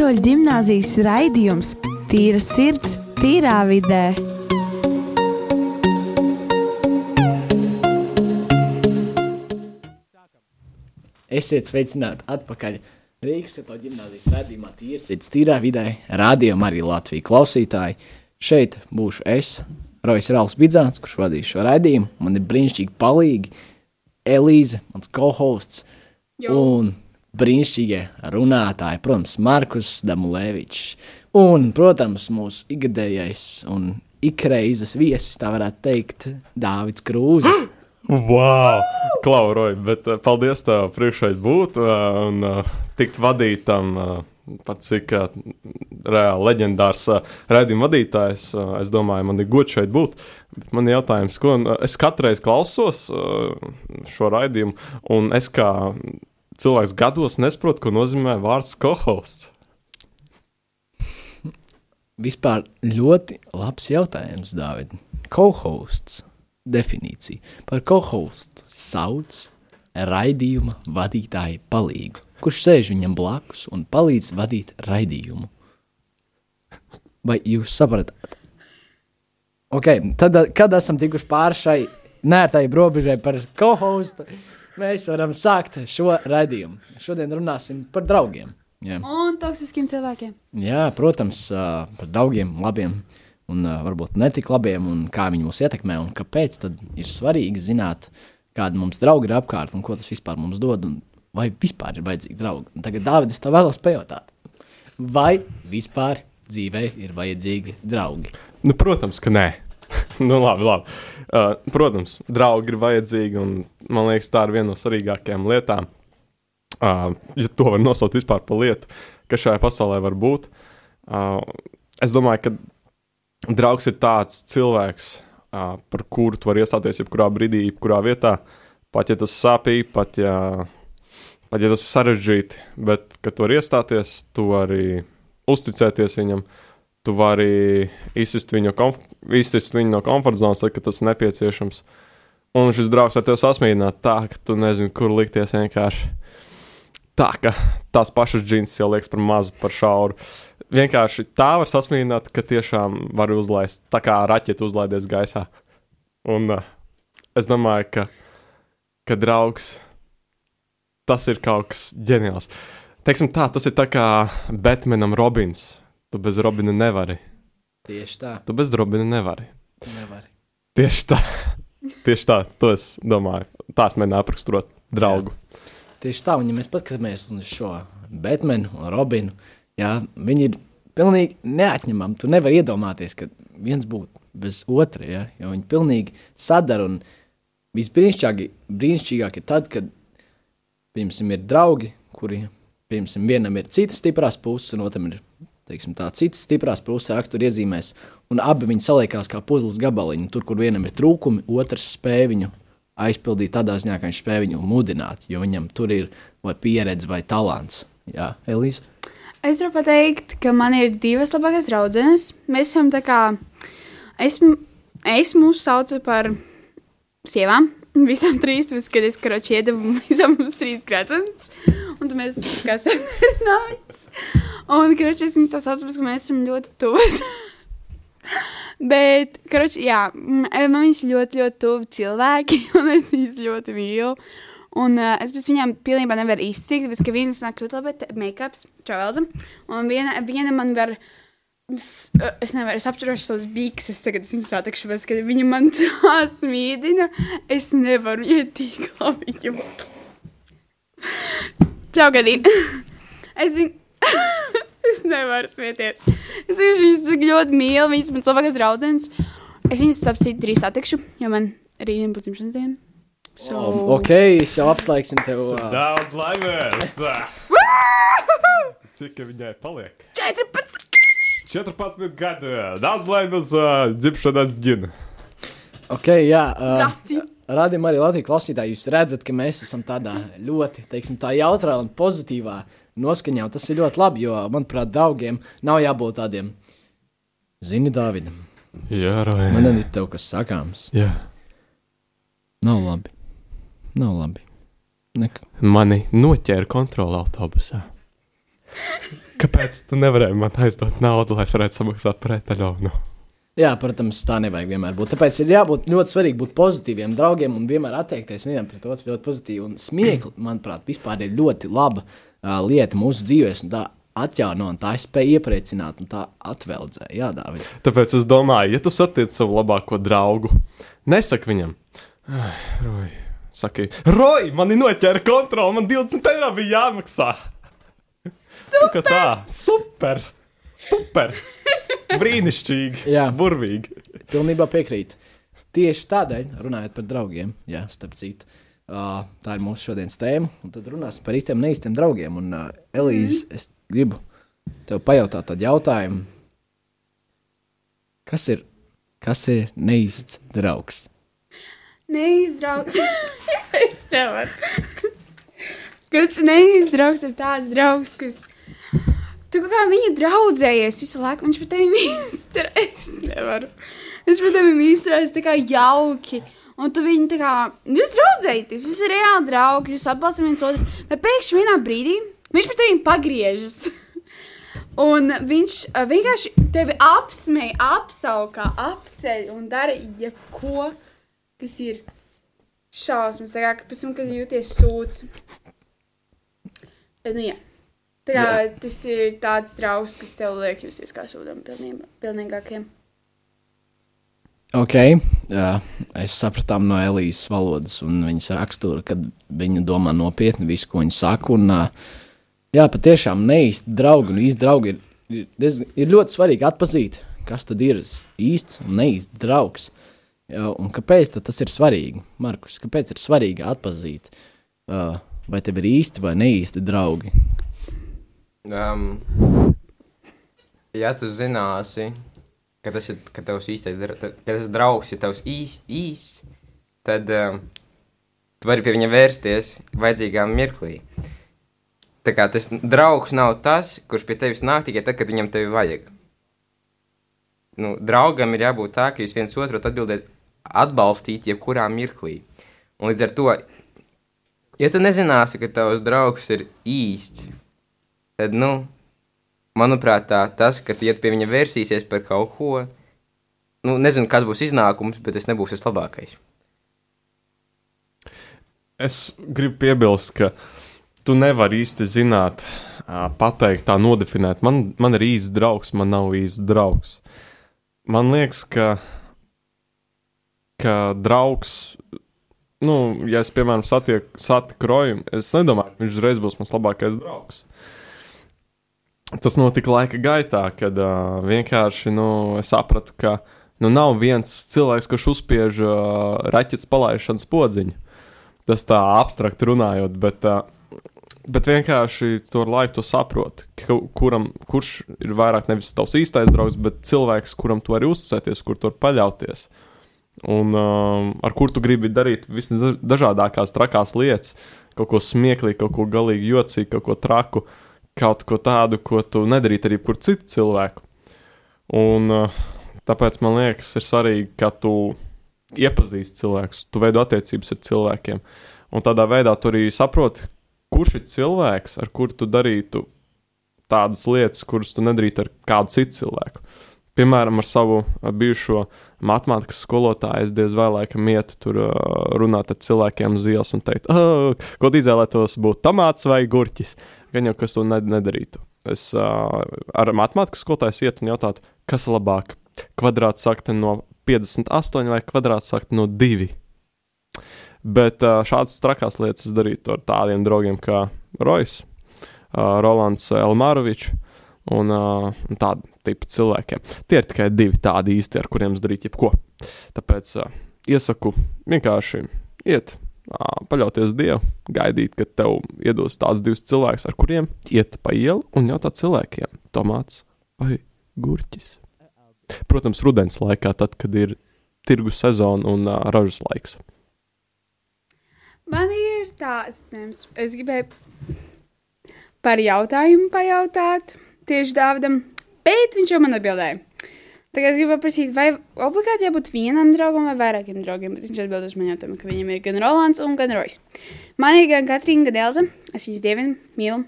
Katoļu gimnāzijas raidījums Tīra sirds, tīrā vidē. Esiet sveicināti atpakaļ Rīgas Katoļu gimnāzijas raidījumā Tīra sirds, tīrā vidē. Rādījumā arī Latvijas klausītāji. Šeit būšu es, Rojas Rāls Bidzāns, kurš vadīs šo raidījumu. Man ir brīnišķīgi palīgi Elīze, mans co-hosts un brīnišķīgie runātāji, protams, Markus Damulēvičs. Un, protams, mūsu ikgadējais un ikreizes viesis, tā varētu teikt, Dāvids Krūze. Wow! Klauroji, bet uh, paldies tev priekšā būt uh, un uh, tikt vadītam. Uh, Pat cik uh, reāli leģendārs uh, raidījuma vadītājs, uh, es domāju, man ir gods šeit būt. Bet man ir jautājums, ko es katru reizi klausos šo raidījumu, un es kā cilvēks gados nesaprotu, ko nozīmē vārds kohosts. Vispār ļoti labs jautājums, Dārvid. Co-hosts definīcija. Par co-hostu sauc raidījuma vadītāju palīgu, kurš sēž viņam blakus un palīdz vadīt raidījumu. Vai jūs saprotat? Ok, tad, kad esam tikuši pāri šai nērtai robežai par co-hostu, mēs varam sākt šo raidījumu. Šodien runāsim par draugiem. Jā. Un toksiskiem cilvēkiem. Jā, protams, par draugiem, labiem un varbūt ne tik labiem, un kā viņi mūs ietekmē, un kāpēc tad ir svarīgi zināt, kādi mums draugi ir apkārt un ko tas vispār mums dod, un vai vispār ir vajadzīgi draugi. Un tagad, Dārvid, es tev vēlos pajautāt, vai vispār dzīvē ir vajadzīgi draugi? Nu, protams, ka nē. nu, labi, labi. Uh, protams, draugi ir vajadzīgi, un man liekas, tā ir viena no svarīgākajām lietām. Uh, ja to var nosaukt vispār par lietu, kas šajā pasaulē var būt. Uh, es domāju, ka draugs ir tāds cilvēks, uh, par kuru tu vari iestāties jebkurā brīdī, jebkurā vietā. Pat ja tas sāpīgi, pat ja, pat ja tas ir sarežģīti, bet, kad tu vari iestāties, tu vari uzticēties viņam, tu vari izsist viņu, izsist viņu no komforta zonas, kad tas ir nepieciešams. Un šis draugs var tevi sasmīdināt tā, ka tu nezini, kur likties vienkārši. Tā, ka tās pašas džins jau liekas par mazu, par šauru. Vienkārši tā var sasmīdināt, ka tiešām var uzlaist, tā kā raķetu uzlaidies gaisā. Un uh, es domāju, ka, ka draugs tas ir kaut kas ģeniāls. Teiksim tā, tas ir tā kā Batmanam Robins. Tu bez Robina nevari. Tieši tā, Tu bez Robina nevari. nevar. Tieši tā. Tieši tā, to es domāju. Tās mēģināju apraksturot draugu. Tieši tā, un ja mēs paskatāmies uz šo Batmanu un Robinu, jā, viņi ir pilnīgi neatņemami. Tu nevari iedomāties, ka viens būtu bez otra, jā, jo viņi pilnīgi sadara. Un visbrīnišķīgāk ir tad, kad, piemēram, ir draugi, kuri, piemēram, vienam ir citas stiprās puses, un otram ir, teiksim, tā citas stiprās puses raksturiezīmēs, un abi viņi saliekās kā puzles gabaliņi. Tur, kur vienam ir trūkumi, otrs spēj viņu aizpildīt tādā ziņā, ka viņš spēj viņu mudināt, jo viņam tur ir vai pieredze vai talants. Jā, Elīze. Es varu pateikt, ka man ir divas labākās draudzenes. Mēs esam tā kā. Esmu, es mūs saucu par sievām. Visām trīs, vis, kad es karoči iedevu visam mums trīs grāmatas. Un tad mēs kā sarunājamies. Un, karoči, es viņus tā tāpēc, ka mēs esam ļoti tuvas. Bet, karoči, jā, m- man viņas ļoti, ļoti tuvi cilvēki, un es viņas ļoti mīlu. Un uh, es pēc viņām pilnībā nevaru izcīnīt, tāpēc, ka vienas nāk ļoti labi make-ups, čavelza, un viena, viena man var, es, uh, es nevaru, es apturošu savus bīkses, tagad es viņu satikšu, bet, kad viņa man tā smīdina, es nevaru iet tik labi joki. Čau, Gadīna! Es zinu, es nevaru smieties. Es viņas ļoti mīlu, viņas man labākās draudzenes. Es viņas citu drīz satikšu, jo man rītdien būs dzimšanas diena. So... Oh. Ok, es jau apslēgsim tev. Uh, Daudz laimes! Cik viņai paliek? 14! 14 gadu! Daudz laimes uh, dzimšanas dienu! ok, jā. Uh. Radījumā arī Latvijas klausītāji, jūs redzat, ka mēs esam tādā ļoti, teiksim, tā jautrā un pozitīvā noskaņā. Tas ir ļoti labi, jo, manuprāt, draugiem nav jābūt tādiem. Zini, Dāvidam, Jā, Roja. man ir tev kas sakāms. Jā. Nav labi. Nav labi. Nek Mani noķēra kontrola autobusā. Kāpēc tu nevarēji man aizdot naudu, lai es varētu samaksāt par etalonu? Jā, protams, tā nevajag vienmēr būt. Tāpēc ir jābūt ļoti svarīgi būt pozitīviem draugiem un vienmēr attiekties vienam pret otru ļoti pozitīvi. Un smiekli, manuprāt, vispār ir ļoti laba uh, lieta mūsu dzīvēm. Tā atjauno un tā spēja iepriecināt un tā atveldzē. Jā, Dārvid. Tāpēc es domāju, ja tu satiec savu labāko draugu, nesaki viņam, "Ai, Roji, saki, Roji, mani noķēra kontroli, man 20 eiro bija jāmaksā. Super! Tā, super! Super! Brīnišķīgi! Jā. burvīgi! Pilnībā piekrītu. Tieši tādēļ, runājot par draugiem, jā, starp citu, uh, tā ir mūsu šodienas tēma. Un tad runāsim par īstiem, neīstiem draugiem. Un, uh, Elīze, es gribu tev pajautāt tādu jautājumu. Kas ir, kas ir neīsts draugs? Neizdraugs. es nevaru. Kurš neizdraugs ir tāds draugs, kas. Tu kā viņa draudzējies visu laiku, viņš pat tevi izturēs. Es nevaru. Viņš pat tevi izturēs tā kā jauki. Un tu viņu tā kā, jūs draudzējaties, jūs esat reāli draugi, jūs atbalstat viens otru. Bet pēkšņi vienā brīdī viņš pret tevi pagriežas. Un viņš uh, vienkārši tevi apsmēja, apsaukā, apceļ un dara jebko, kas ir šausmas. Tā kā pēc tam, kad jūties sūds. Bet, nu, jā. Tā kā Jā. tas ir tāds draugs, kas tev liek justies kā sūdam pilnīgākiem. Ok, jā, es sapratu no Elīzes valodas un viņas rakstura, kad viņa domā nopietni visu, ko viņa saka. Un, jā, patiešām neīsti draugi un īsti draugi ir, ir, ir ļoti svarīgi atpazīt, kas tad ir īsts un neīsts draugs. Un kāpēc tas ir svarīgi? Markus, kāpēc ir svarīgi atpazīt, vai tev ir īsti vai neīsti draugi? Um, ja tu zināsi, ka tas ir ka tavs īstais ka tas draugs ir tavs īs, īs tad um, tu vari pie viņa vērsties vajadzīgā mirklī. Tā kā tas draugs nav tas, kurš pie tevis nāk tikai tad, kad viņam tevi vajag. Nu, draugam ir jābūt tā, ka jūs viens otru atbildiet, atbalstīt jebkurā mirklī. Un līdz ar to, ja tu nezināsi, ka tavs draugs ir īsts, tad, nu, manuprāt, tā, tas, ka tu iet pie viņa vērsīsies par kaut ko, nu, nezinu, kāds būs iznākums, bet tas nebūs tas labākais. Es gribu piebilst, ka tu nevari īsti zināt, pateikt, tā nodefinēt. Man, man ir īsts draugs, man nav īsts draugs. Man liekas, ka, ka draugs, nu, ja es, piemēram, satieku satiku roju, es nedomāju, ka viņš uzreiz būs mans labākais draugs. Tas notika laika gaitā, kad uh, vienkārši nu, sapratu, ka nu, nav viens cilvēks, kurš uzspiež uh, raķetes palaišanas podziņu. Tas tā abstrakt runājot, bet, uh, bet vienkārši to laiku to saproti. Kuram, kurš ir vairāk nevis tavs īstais draugs, bet cilvēks, kuram tu vari uzticēties, kur tu vari paļauties. Un um, ar kur tu gribi darīt visdažādākās trakās lietas, kaut ko smieklīgu, kaut ko galīgi jocīgu, kaut ko traku, kaut ko tādu, ko tu nedarītu arī kur citu cilvēku. Un uh, tāpēc man liekas, ir svarīgi, ka tu iepazīsti cilvēkus, tu veido attiecības ar cilvēkiem. Un tādā veidā tu arī saproti, kurš ir cilvēks, ar kuru tu darītu tādas lietas, kuras tu nedarītu ar kādu citu cilvēku. Piemēram, ar savu uh, bijušo matemātikas skolotāju es diez vai laikam ietu tur uh, runāt ar cilvēkiem uz ielas un teikt, oh, ko izvēlētos būt tomāts vai gurķis. Gan jau kas to ned nedarītu. Es uh, ar matemātikas skolotāju ietu un jautātu, kas ir labāk? Kvadrāts sakte no 58 vai kvadrāts sakte no 2. Bet uh, šādas trakās lietas es darītu ar tādiem draugiem kā Rojas, uh, Rolands Elmārovičs un uh, tādu tipu cilvēkiem. Tie ir tikai divi tādi īsti, ar kuriem es darītu jebko. Tāpēc uh, iesaku vienkārši iet, uh, paļauties Dievu, gaidīt, kad tev iedos tāds divs cilvēks, ar kuriem iet pa ielu un jautāt cilvēkiem, tomāts vai gurķis. Protams, rudens laikā, tad, kad ir tirgus sezona un uh, ražas laiks. Man ir tāds, cems. es gribēju par jautājumu pajautāt tieši Dāvidam, bet viņš jau man atbildēja. Tagad es gribu prasīt, vai obligāti jābūt vienam draugam vai vairākiem draugiem, bet viņš atbild uz manu jautājumu, ka viņam ir gan Rolands un gan Rojas. Man ir gan Katrīna, gan Elza, es viņus dievinu, mīlu.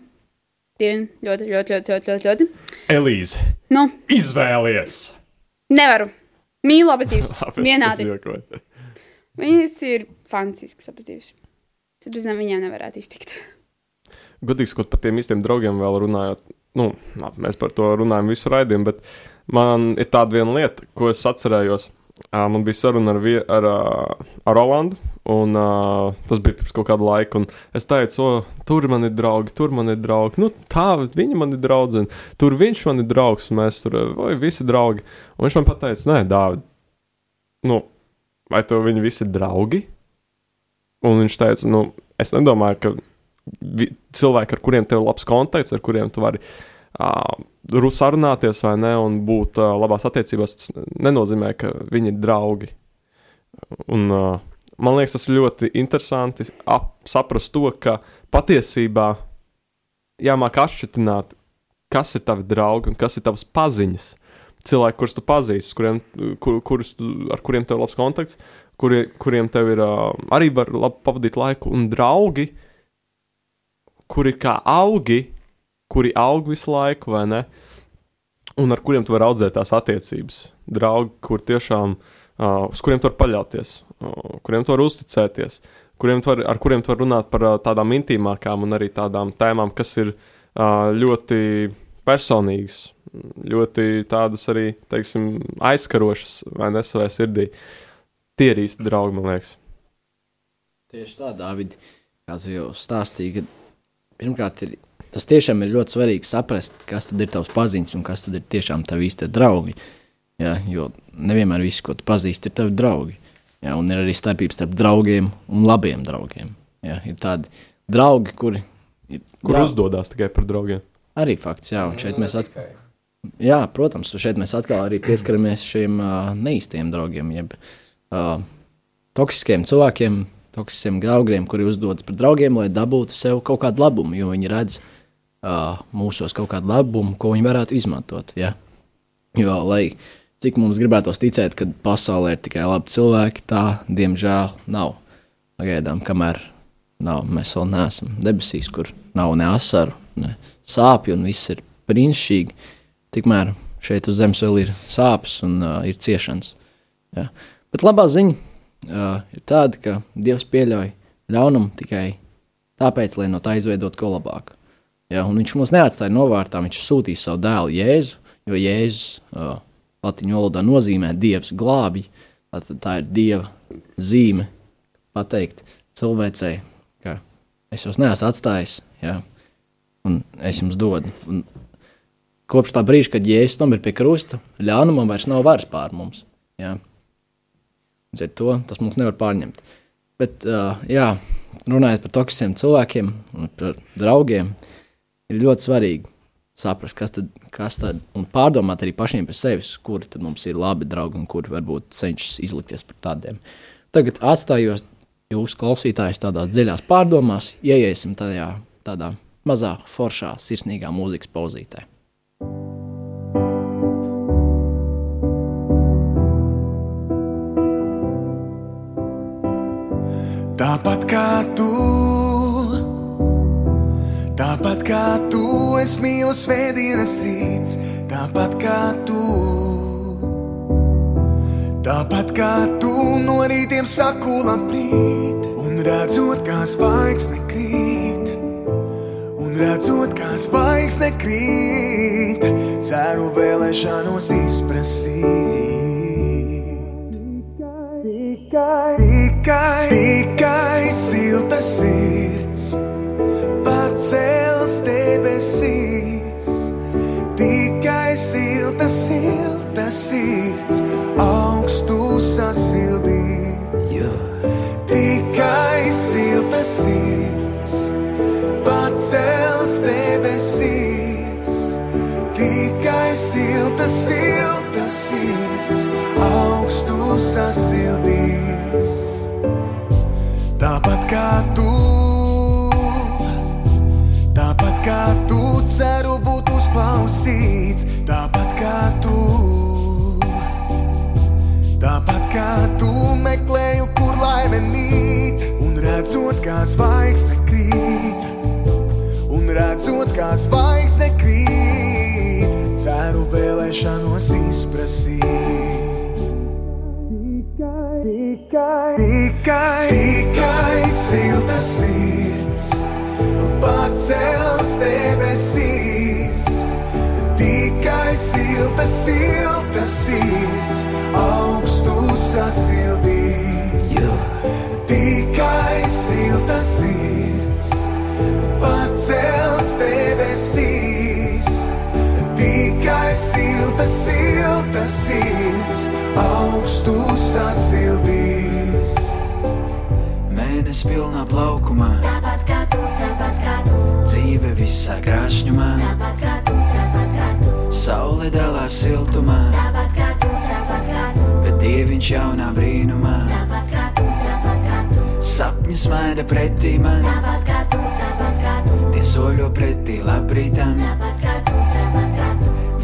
Divi ļoti, ļoti, ļoti, ļoti, ļoti, ļoti. Elīze, Nu, izvēlies! nevaru. Mīlu abas divas. Vienādi. Viņas ir fantastiskas abas divas. Es bez viņām nevarētu iztikt. Godīgi sakot, par tiem īstiem draugiem vēl runājot. Nu, mēs par to runājam visu raidījumu, bet man ir tāda viena lieta, ko es atcerējos. Man bija saruna ar, ar, ar Rolandu, un ā, tas bija pirms kaut kāda laika. Es teicu, o, tur man ir draugi, tur man ir draugi. Nu, tā, viņa man ir draudzene, tur viņš man ir draugs, un mēs tur oi, visi draugi. Un viņš man teica, nē, Dārvid, nu, vai tev viņi visi ir draugi? Un viņš teica, nu, es nedomāju, ka cilvēki, ar kuriem tev ir labs kontakts, ar kuriem tu vari uh, sarunāties vai ne, un būt uh, labās attiecībās, tas nenozīmē, ka viņi ir draugi. Un, uh, man liekas, tas ļoti interesanti ap, saprast to, ka patiesībā jāmāk atšķirt, kas ir tavi draugi un kas ir tavas paziņas. Cilvēki, kurus tu pazīsti, kuriem, kur, kurus tu, ar kuriem tev ir labs kontakts, kuri, kuriem tev ir uh, arī var labi pavadīt laiku, un draugi, kuri kā augi, kuri aug visu laiku, vai ne? Un ar kuriem tu vari audzēt tās attiecības. Draugi, kur tiešām, uh, uz kuriem tu vari paļauties, uh, kuriem tu vari uzticēties, kuriem tu vari, ar kuriem tu vari runāt par uh, tādām intīmākām un arī tādām tēmām, kas ir uh, ļoti personīgas, ļoti tādas arī, teiksim, aizskarošas vai ne savai sirdī. Tie ir īsti draugi, man liekas. Tieši tā, Dārvid, kā tu jau stāstīji, ka pirmkārt ir, tas tiešām ir ļoti svarīgi saprast, kas tad ir tavs paziņas un kas tad ir tiešām tavi īstie draugi. Jā, jo nevienmēr viss, ko tu pazīsti, ir tavi draugi. Jā, un ir arī starpības starp draugiem un labiem draugiem. Jā, ir tādi draugi, kuri ir Kur drau- uzdodas tikai par draugiem? Arī fakts, jā, un šeit mēs atkal. Jā, protams, šeit mēs atkal arī pieskaramies šiem uh, neīstiem draugiem, jeb uh, toksiskiem cilvēkiem, toksiskiem draugiem, kuri uzdodas par draugiem, lai dabūtu sev kaut kādu labumu, jo viņi redz uh, mūsos kaut kādu labumu, ko viņi varētu izmantot. Ja? Jo, lai cik mums gribētos ticēt, ka pasaulē ir tikai labi cilvēki, tā diemžēl nav. Pagaidām, kamēr nav, mēs vēl neesam debesīs, kur nav ne asaru, ne sāpju, un viss ir brīnišķīgi. Tikmēr šeit uz zemes vēl ir sāpes un uh, ir ciešanas. Ja. Bet labā ziņa uh, ir tāda, ka Dievs pieļauj ļaunumu tikai tāpēc, lai no tā izveidot ko labāku. Ja, viņš mūs neatstāja novārtā, viņš sūtīja savu dēlu Jēzu, jo Jēzus uh, latviešu valodā nozīmē Dievs glābi. Tātad tā ir Dieva zīme, pateikt cilvēcei, ka es jūs neesmu atstājis, ja, un es jums dodu. Un kopš tā brīža, kad Jēzus nomira pie krusta, ļaunumam vairs nav varas pār mums. Ja. Līdz ar to tas mums nevar pārņemt. Bet, uh, jā, runājot par toksiskiem cilvēkiem un par draugiem, ir ļoti svarīgi saprast, kas tad, kas tad un pārdomāt arī pašiem par sevis, kuri tad mums ir labi draugi un kuri varbūt cenšas izlikties par tādiem. Tagad atstājos jūsu klausītājus tādās dziļās pārdomās, ieiesim tajā tādā mazā, foršā, sirsnīgā mūzikas pauzītē. Tāpat kā tu, tāpat kā tu, es mīlu svētdienas rīts, tāpat kā tu. Tāpat kā tu no rītiem saku labrīt, un redzot, kā zvaigzne krīt, un redzot, kā zvaigzne krīt, ceru vēlēšanos izprasīt. Tikai, tikai, tikai sirds pacels debesīs. Tikai silta, silta sirds augstu sasildīs. Tikai silta sirds pacels debesīs. Tikai silta, silta sirds augstu sasildīs. Redzot, kā zvaigzne krīt, un redzot, kā zvaigzne krīt, ceru vēlēšanos izprasīt. Tikai, tikai, tikai, tikai silta sirds, pacels debesīs. Tikai silta, silta sirds, silta, silta sirds, augstu sasildīs. Mēnesis pilnā plaukumā, Tāpat kā tu, tāpat kā tu, dzīve visā krāšņumā, tāpat kā tu, tāpat kā tu, saule dalās siltumā, tāpat kā tu, tāpat kā tu, bet dieviņš jaunā brīnumā, tāpat kā tu, tāpat kā tu, sapņi smaida pretī man, tāpat kā tu, tāpat kā tu, tie soļo pretī labrītam, tāpat kā tu,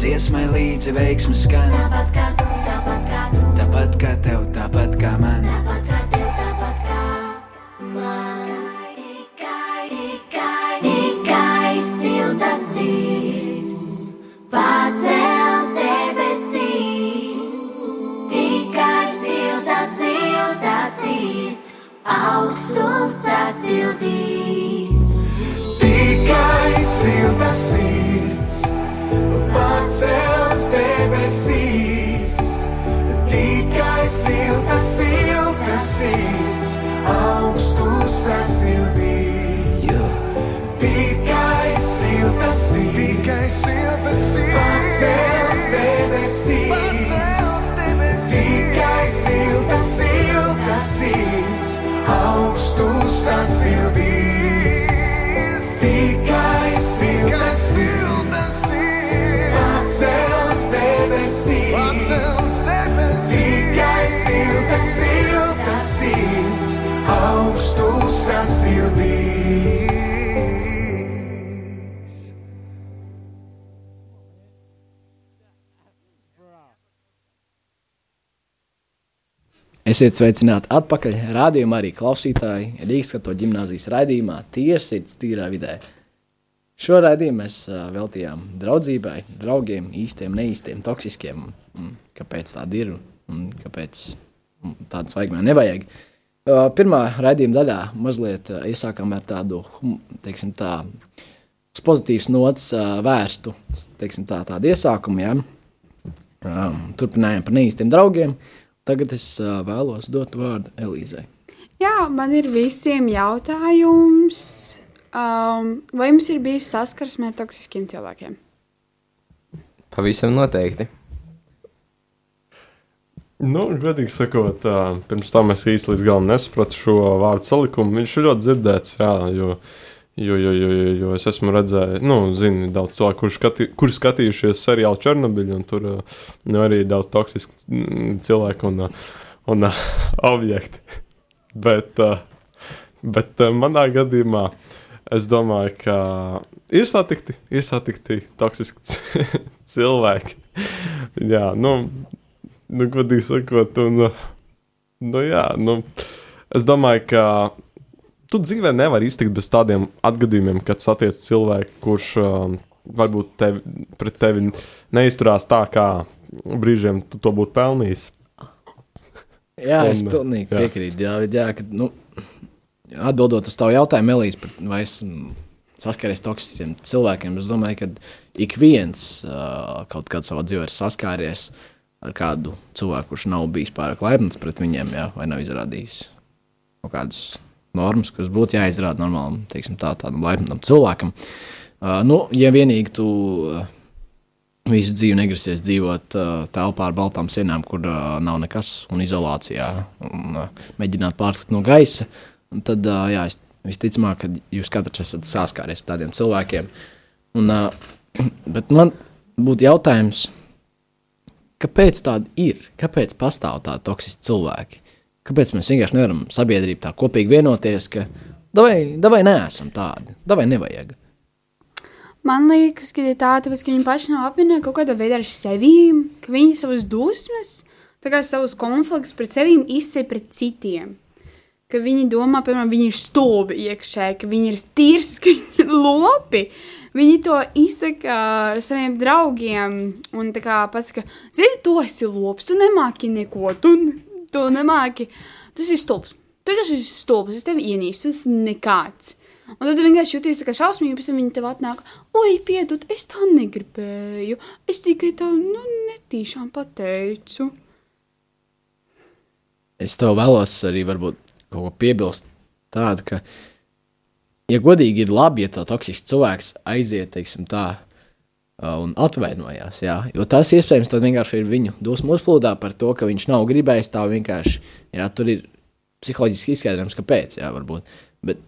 dziesmai līdzi veiksmas skan, tāpat kā tu, tāpat kā tu, tāpat kā tev, tāpat kā man. tāpat sasildīs. Esiet sveicināti atpakaļ. Rādījumā arī klausītāji Rīgas katoļu ģimnāzijas raidījumā Tiesīts tīrā vidē. Šo raidījumu mēs veltījām draudzībai, draugiem, īstiem, neīstiem, toksiskiem. Kāpēc tāda ir un kāpēc mm, tādu svaigumā nevajag? Ā, Pirmā raidījuma daļā mazliet iesākām ar tādu, teiksim tā, uz pozitīvas nots vērstu, teiksim tā, tādu iesākumu, ja? turpinājām par neīstiem draugiem. Tagad es vēlos dot vārdu Elīzai. Jā, man ir visiem jautājums. Um, vai jums ir bijis saskarsme ar toksiskiem cilvēkiem? Pavisam noteikti. Nu, godīgi sakot, pirms tam es īsti līdz galam nesapratu šo vārdu salikumu. Viņš ir ļoti dzirdēts, jā, jo, jo, jo, jo, jo, jo es esmu redzējis, nu, zinu, daudz cilvēku, kurš skati, kur skatījušies seriālu Černobiļu, un tur nu, arī daudz toksisku mm, cilvēku un, un ā, objekti. Bet, bet manā gadījumā es domāju, ka ir satikti, ir satikti toksiski cilvēki. Jā, nu, nu, godīgi sakot, un, uh, nu, jā, nu, es domāju, ka tu dzīvē nevari iztikt bez tādiem atgadījumiem, kad satiec cilvēku, kurš um, varbūt tevi, pret tevi neizturās tā, kā brīžiem tu to būtu pelnījis. Jā, Un, es pilnīgi jā. piekrītu. Jā, bet, jā, kad, nu, atbildot uz tavu jautājumu, Elīze, vai esmu saskāries toksiskiem cilvēkiem, es domāju, ka ik viens uh, kaut kādā savā dzīvē ir saskāries ar kādu cilvēku, kurš nav bijis pārāk laipns pret viņiem, jā, vai nav izrādījis kaut kādas normas, kuras būtu jāizrāda normālam, teiksim, tā, tādam laipnam cilvēkam. Uh, nu, ja vienīgi tu uh, visu dzīvi negrasies dzīvot uh, telpā ar baltām sienām, kur uh, nav nekas, un izolācijā, un uh, mēģināt pārtikt no gaisa, tad, uh, jā, es, visticamāk, ka jūs katrs esat saskāries ar tādiem cilvēkiem. Un, uh, bet man būtu jautājums, kāpēc tāda ir? Kāpēc pastāv tādi toksiski cilvēki? Kāpēc mēs vienkārši nevaram sabiedrību tā kopīgi vienoties, ka davai, davai neesam tādi, davai nevajag? Man liekas, ka ir tā, tāpēc, ka viņi paši nav apmierināti kaut kādā veidā ar sevi, ka viņi savus dusmas, savus konfliktus pret sevi izsaka pret citiem. ka viņi domā, piemēram, viņi ir stulbi iekšēji, ka viņi ir tīrs, ka viņi ir lopi. Viņi to izsaka saviem draugiem un tā kā pasaka, zini, tu esi lops, tu nemāki neko, tu, tu nemāki. Tas ir stulbs. Tu vienkārši esi stulbs, es tevi ienīstu, tu esi nekāds. Un tad tu vienkārši jūties tā kā šausmīgi, pēc tam viņi tev atnāk, oi, piedod, es tā negribēju, es tikai tev, nu, netīšām pateicu. Es tev vēlos arī varbūt kaut ko piebilst tādu, ka, ja godīgi ir labi, ja tā toksisks cilvēks aiziet, teiksim tā, un atvainojās, jā, jo tas iespējams vienkārši ir viņu dusmu uzplūdā par to, ka viņš nav gribējis tā vienkārši, jā, tur ir psiholoģiski izskaidrojums, kāpēc, jā, varbūt, bet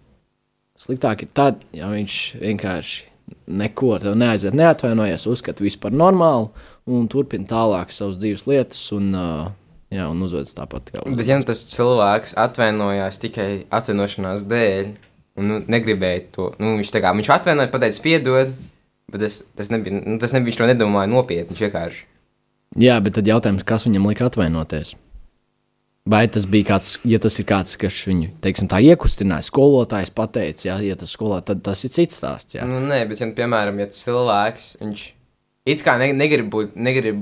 sliktāk ir tad, ja viņš vienkārši neko ar tevi neaiziet, neatvainojas, uzskata visu par normālu un turpina tālāk savas dzīves lietas un, uh, jā, un uzvedas tāpat kā Bet, ja nu tas cilvēks atvainojās tikai atvainošanās dēļ, un nu, negribēja to, nu, viņš tā kā viņš atvainoja, pateica, piedod, bet tas, tas nebija, nu, tas nebija, viņš to nedomāja nopietni, vienkārši. Jā, bet tad jautājums, kas viņam lika atvainoties? Vai tas bija kāds, ja tas ir kāds, kas viņu, teiksim, tā iekustināja, skolotājs pateica, jā, ja tas skolotājs, tad tas ir cits stāsts, jā. Nu, nē, bet, ja, piemēram, ja cilvēks, viņš it kā ne, negrib, būt, negrib,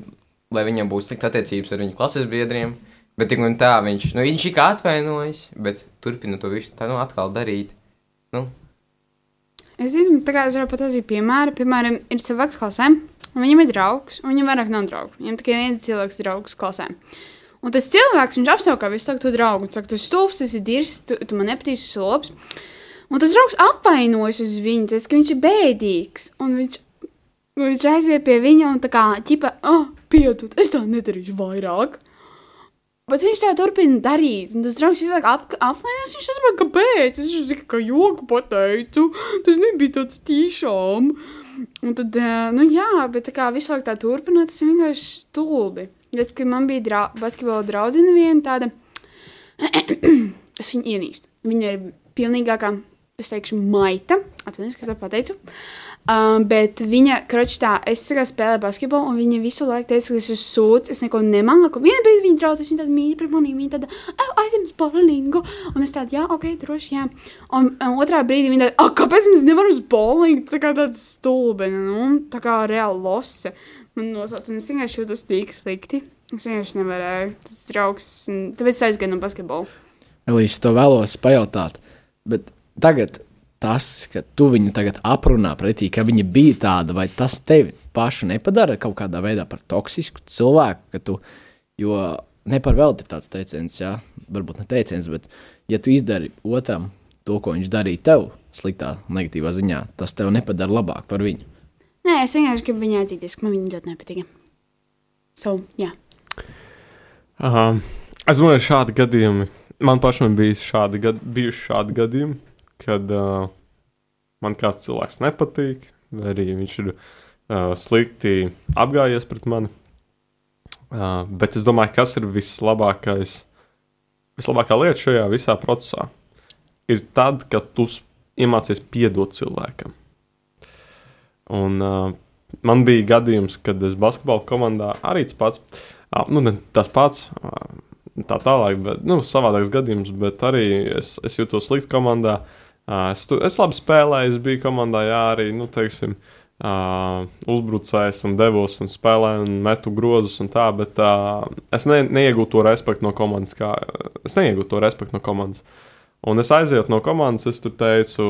lai viņam būtu slikta attiecības ar viņu klases biedriem, bet tik un tā viņš, nu, viņš ir kā atvainojis, bet turpina to visu tā, nu, atkal darīt. Nu, Es zinu, tā kā es varu pateikt piemēru, piemēram, ir cilvēks klasē, un viņam ir draugs, un viņam vairāk nav draugu. Viņam tikai viens cilvēks draugs klasē. Un tas cilvēks, viņš apsaukā visu laiku to draugu, un saka, tu esi stulbs, tas ir dirs, tu, tu man nepatīc, tas ir labs. Un tas draugs apvainojas uz viņu, tas, ka viņš ir bēdīgs, un viņš, viņš aiziet pie viņa un tā kā, ķipa, ah, piedod, es tā nedarīšu vairāk. Bet viņš tā turpina darīt, un tas draugs visu laiku ap, apvainojas, viņš saprot, kāpēc, es tikai kā joku pateicu, tas nebija tāds tīšām. Un tad, eh, nu jā, bet tā kā visu laiku tā turpināt, tas vienkārši stulbi. Es, kad man bija drau basketbola draudzene viena tāda, es viņu ienīstu. Viņa ir pilnīgākā, es teikšu, maita, atvainojos, kas tā pateicu. Um, bet viņa, kroķis tā, es kā spēlēju basketbolu, un viņa visu laiku teica, ka es esmu sūds, es neko nemāku. Viena brīdi viņa draudzes, viņa tāda mīļa pret manī, viņa tāda, uz bowlingu. Un es tāda, jā, ok, droši, jā. Un, un otrā brīdī viņa tāda, kāpēc mēs nevaram uz bowlingu? Tā kā tāds stulbi, nu, tā kā reāli lose. Man nosauc, un es vienkārši jūtos tik slikti. Es vienkārši nevarēju. Tas draugs, tāpēc es aizgāju no basketbola. Elīze, to vēlos pajautāt, bet tagad tas, ka tu viņu tagad aprunā pretī, ka viņa bija tāda, vai tas tevi pašu nepadara kaut kādā veidā par toksisku cilvēku, ka tu, jo ne par velti ir tāds teiciens, jā, varbūt ne teiciens, bet ja tu izdari otram to, ko viņš darīja tev, sliktā, negatīvā ziņā, tas tev nepadara labāk par viņu. Nē, es vienkārši gribu viņai atzīties, ka man viņa ļoti nepatīk. So, jā. Um, es domāju, šādi gadījumi. Man pašam bija šādi, gad, bijuši šādi gadījumi, kad uh, man kāds cilvēks nepatīk, vai arī viņš ir uh, slikti apgājies pret mani. Uh, bet es domāju, kas ir vislabākais, vislabākā lieta šajā visā procesā, ir tad, kad tu iemācies piedot cilvēkam. Un uh, man bija gadījums, kad es basketbalu komandā arī tas pats, uh, nu, ne tas pats, uh, tā tālāk, bet, nu, savādāks gadījums, bet arī es, es jūtos slikti komandā. Uh, es, tu, es labi spēlēju, es biju komandā, jā, arī, nu, teiksim, uh, uzbrucējs un devos un spēlēju un metu grozus un tā, bet uh, es ne, neiegūtu to respektu no komandas, kā es neiegūtu to respektu no komandas. Un es aizietu no komandas, es tur teicu,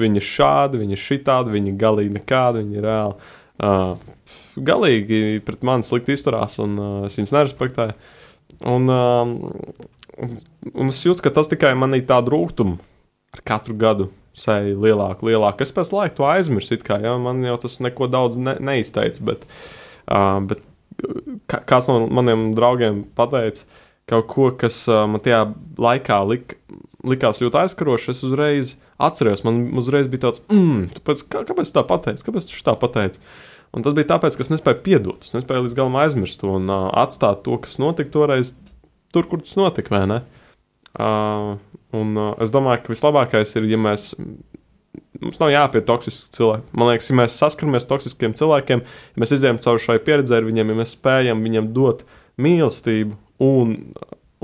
viņi ir šādi, viņi ir šitādi, viņi ir galīgi nekādi, viņi ir reāli. Uh, galīgi pret mani slikti izturās, un uh, es viņus nerespektēju. Un, um, un, es jūtu, ka tas tikai manī tādu rūkumu ar katru gadu sēž lielāku, lielāku. Es pēc laika to aizmirsu, kā ja, man jau tas neko daudz ne, neizteica. Bet, uh, bet kā, kāds no maniem draugiem pateica kaut ko, kas uh, man tajā laikā lik, likās ļoti aizskaroši, es uzreiz atceros, man uzreiz bija tāds, mm, tāpēc, kā, kāpēc tu tā pateici, kāpēc tu tā pateici? Un tas bija tāpēc, ka es nespēju piedot, es nespēju līdz galam aizmirst to un uh, atstāt to, kas notika toreiz, tur, kur tas notika? Uh, un uh, es domāju, ka vislabākais ir, ja mēs. Mums nav jāpiet toksiski cilvēki. Man liekas, ja mēs saskaramies ar toksiskiem cilvēkiem, ja mēs izējām cauri šai pieredzē ar viņiem, ja mēs spējam viņiem dot mīlestību un,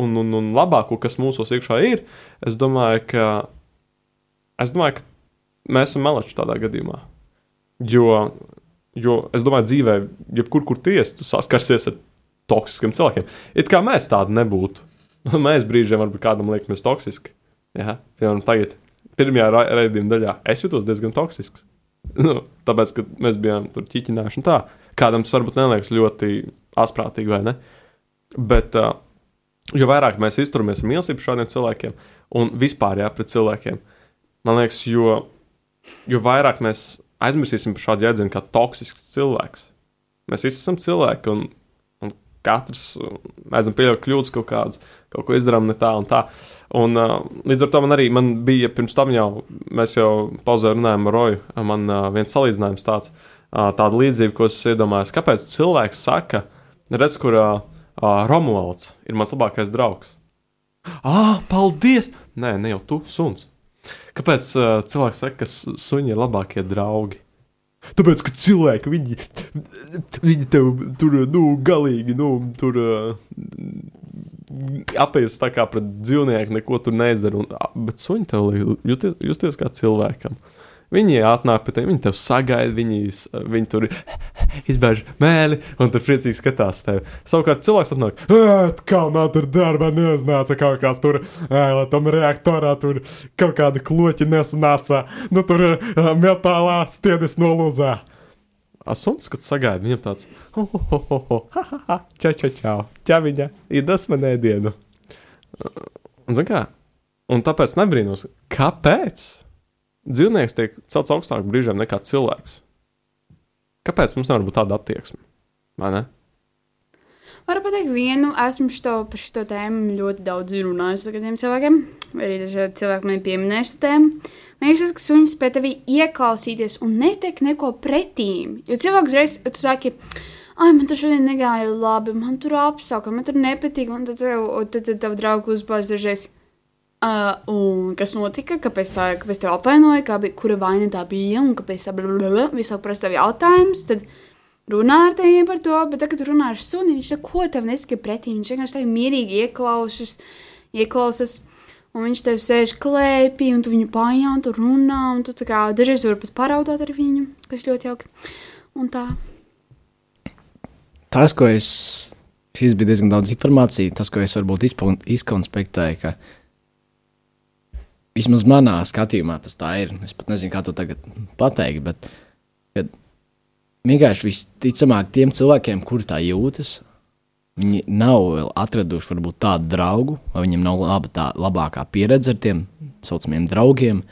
un, un, un labāko, kas mūsos iekšā ir, es domāju, ka, es domāju, ka mēs esam meleči tādā gadījumā. Jo, jo es domāju, dzīvē, jebkur, kur tiesa, tu saskarsies ar toksiskiem cilvēkiem. It kā mēs tādi nebūtu. Mēs brīžiem varbūt kādam liekamies toksiski. Jā, piemēram, tagad, pirmajā ra raidījuma daļā, es jutos diezgan toksisks. Nu, tāpēc, ka mēs bijām tur ķīķinājuši un tā. Kādam tas varbūt neliekas ļoti asprātīgi, vai ne? Bet, uh, jo vairāk mēs izturamies ar mīlestību šādiem cilvēkiem un vispār jā, pret cilvēkiem, man liekas, jo, jo vairāk mēs aizmirsīsim par šādu jēdzienu kā toksisks cilvēks. Mēs visi esam cilvēki, un, un katrs mēdzam pieļaut kļūdas kaut kādas, kaut ko izdarām ne tā un tā. Un, uh, līdz ar to man arī man bija pirms tam jau, mēs jau pauzē runājām ar Roju, man uh, viens salīdzinājums tāds, uh, tāda līdzība, ko es iedomājos, kāpēc cilvēks saka, redz, kur uh, Romualds ir mans labākais draugs. Ah, paldies! Nē, ne jau tu, suns. Kāpēc uh, cilvēks saka, ka su- suņi ir labākie draugi? Tāpēc, ka cilvēki, viņi, viņi tev tur, nu, galīgi, nu, tur apēst tā kā pret dzīvnieku, neko tur neizdara. Un, bet suņi tev liek justies, justies kā cilvēkam. Viņi atnāk pie tevis, viņi tev sagaida, viņi, viņi tur izbēž mēli un tur priecīgi skatās tevi. Savukārt cilvēks atnāk, "Ēt, kā man tur darbā nesanāca kaut kas tur, lai tam reaktorā tur kaut kādi kloķi nesanāca. Nu tur metālā stiedis nolūzā. Asuns, kad sagaida, viņam tāds - čau, čau, čau, čau, viņa, iedos man ēdienu. Un, zin kā, un tāpēc nebrīnos, kāpēc dzīvnieks tiek celts augstāk brīžiem nekā cilvēks. Kāpēc mums nevar būt tāda attieksme? Vai ne? Varu pateikt, vienu esmu šo, par šo tēmu ļoti daudz runājis ar kādiem cilvēkiem. Arī dažādi cilvēki man ir pieminējuši šo tēmu. Man liekas, ka suņi spēj tevī ieklausīties un neteikt neko pretīm. Jo cilvēks uzreiz, tu saki, ah, man tur šodien negāja labi, man tur apsauka, man tur nepatīk. Un tad tev, tad, tad tev draugi uzbāž dažreiz. Uh, un kas notika? Kāpēc tā kāpēc tev apvainoja? Kā bija, kura vaina tā bija? Un kāpēc tā blablabla? Laiku prasa tev jautājumus. Tad runā ar tevi par to, bet tagad, kad runā ar suni, viņš neko tev nesaka pretī. Viņš vienkārši tevi mierīgi ieklausās, ieklausās. Un viņš tev sēž klēpī, un tu viņu paņēmi, un tu runā, un tu kā dažreiz vari pat paraudāt ar viņu, kas ļoti jauki. Un tā. Tas, ko es. Šis bija diezgan daudz informācijas, tas, ko es varbūt izkonspektēju, ka vismaz manā skatījumā tas tā ir. Es pat nezinu, kā to tagad pateikt, bet vienkārši visticamāk tiem cilvēkiem, kuri tā jūtas, viņi nav vēl atraduši varbūt tādu draugu, vai viņiem nav laba tā labākā pieredze ar tiem saucamiem draugiem,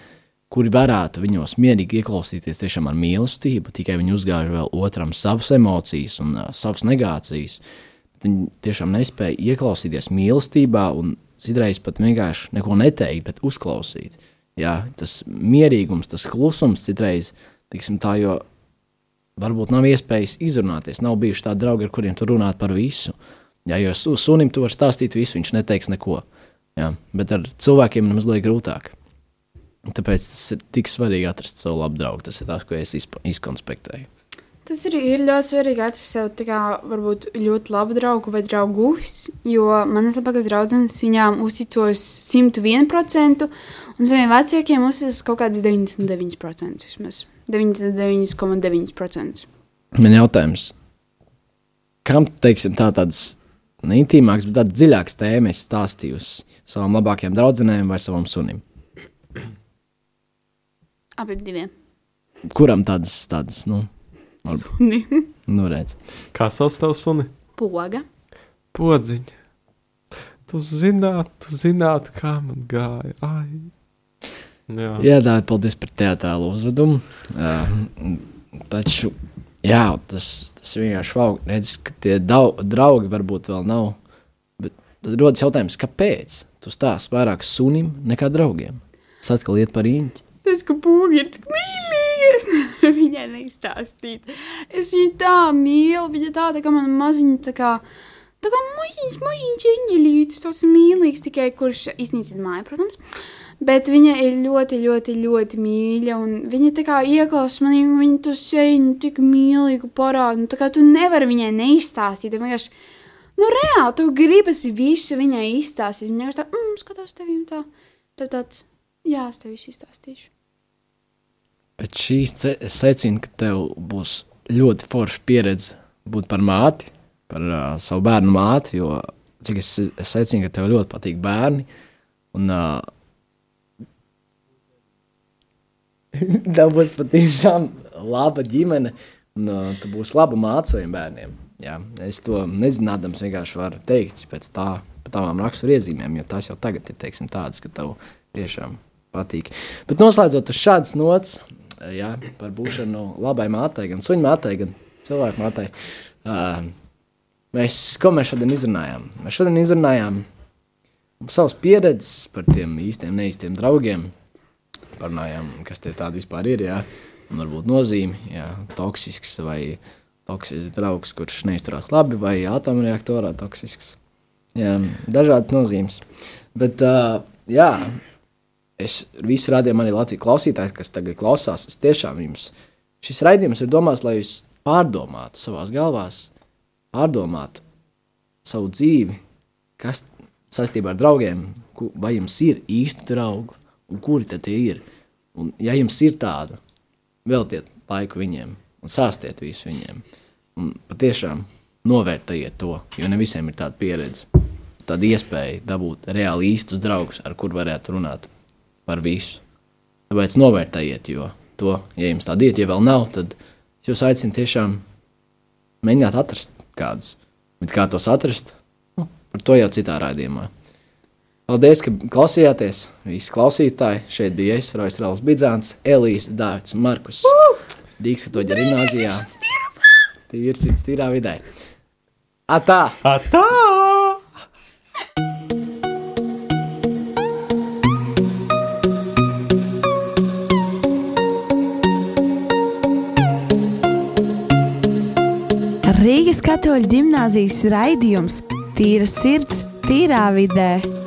kuri varētu viņos mierīgi ieklausīties tiešām ar mīlestību, tikai viņi uzgāž vēl otram savas emocijas un uh, savas negācijas. Viņi tiešām nespēja ieklausīties mīlestībā un citreiz pat vienkārši neko neteikt, bet uzklausīt. Jā, tas mierīgums, tas klusums citreiz, tiksim, tā, jo varbūt nav iespējas izrunāties. Nav bijuši tādi draugi, ar kuriem tu runāt par visu. Jā, jo su, sunim tu vari stāstīt visu, viņš neteiks neko. Jā, bet ar cilvēkiem ir mazliet grūtāk. Tāpēc tas ir tik svarīgi atrast savu labu draugu. Tas ir tas, ko es izkonspektēju. Tas arī ir ļoti svarīgi atrast sev kā, varbūt ļoti labu draugu vai draugus, jo manas labākās draudzenes viņām uzticos 101%, un saviem vecākiem uzticos kaut kādas 99%, vismaz 99,9%. Man jautājums, kam teiksim, tā tādas neintīmākas, bet tādas dziļākas tēmas stāstījusi savām labākajām draudzenēm vai savam sunim? Abiem diviem. Kuram tādas, tādas, nu, Suni. nu redz. Kā sauc tavu suni? Poga. Podziņa. Tu zināt, tu zināt, kā man gāja. Ai. Jā. Jā, Dārvid, paldies par teātrālu uzvedumu. Uh, taču, jā, tas, tas vienkārši fauk. Redz, ka tie dau, draugi varbūt vēl nav. Bet tad rodas jautājums, kāpēc? Tu stāsti vairāk sunim nekā draugiem. Tas atkal iet par īņķi. Tas, ka poga ir tik mīlīga, es nevaru viņai neizstāstīt. Es viņu tā mīlu, viņa tā, tā kā man maziņa, tā kā, tā kā maziņš, maziņš eņģelītis, tas mīlīgs tikai, kurš iznīcina māju, protams. Bet viņa ir ļoti, ļoti, ļoti mīļa. Viņa tā kā ieklausās manī, un viņa to seju tik mīlīgu parādu. nu, Tā kā tu nevari viņai neizstāstīt. Vienkārši, Nu, reāli, tu gribas visu viņai izstāstīt. Viņa vienkārši tā, mm, skatos tevi tā. Tad tāds, jā, es tev visu izstāstīšu. Bet šīs secinu, ka tev būs ļoti forša pieredze būt par māti, par uh, savu bērnu māti. Jo cik es secinu, ka tev ļoti patīk bērni. Un uh, tev būs patiešām laba ģimene, un uh, tu būsi laba māte saviem bērniem. Jā, es to nezinādams vienkārši varu teikt pēc tā, pēc tavām raksturiezīmēm, jo tās jau tagad ir teiksim, tādas, ka tev tiešām patīk. Bet noslēdzot uz šādas nots, jā, par būšanu labai mātei, gan suņu mātei, gan cilvēku mātei. Uh, mēs, ko mēs šodien izrunājām? Mēs šodien izrunājām savas pieredzes par tiem īstiem, neīstiem draugiem. Parunājām, kas tie tādi vispār ir, jā, un varbūt nozīme, jā, toksisks vai toksisks draugs, kurš neizturās labi, vai atomreaktorā toksisks. Jā, dažādas nozīmes. Bet, uh, jā, es visu rādījumu arī Latvijas klausītājs, kas tagad klausās, es tiešām jums šis raidījums ir domāts, lai jūs pārdomātu savās galvās, pārdomātu savu dzīvi, kas saistībā ar draugiem, vai jums ir īsti draugi un kuri tad tie ir. Un, ja jums ir tāda, veltiet laiku viņiem un sāstiet visu viņiem. Un patiešām novērtējiet to, jo ne visiem ir tāda pieredze, tāda iespēja dabūt reāli īstus draugus, ar kuriem varētu runāt par visu. Tāpēc novērtējiet, jo to, ja jums tāda ir, ja vēl nav, tad es jūs aicinu tiešām mēģināt atrast kādus. Bet kā tos atrast? Nu, par to jau citā raidījumā. Paldies, ka klausījāties. Visi klausītāji. Šeit bija es, Rojas Rāls Bidzāns, Elīze, Dārts Markus. Dīks, ka to ģer gimnāzijā. Tīrs cits tīrā vidē. Atā! Atā! Rīgas katoļu gimnāzijas raidījums Tīra sirds, tīrā vidē.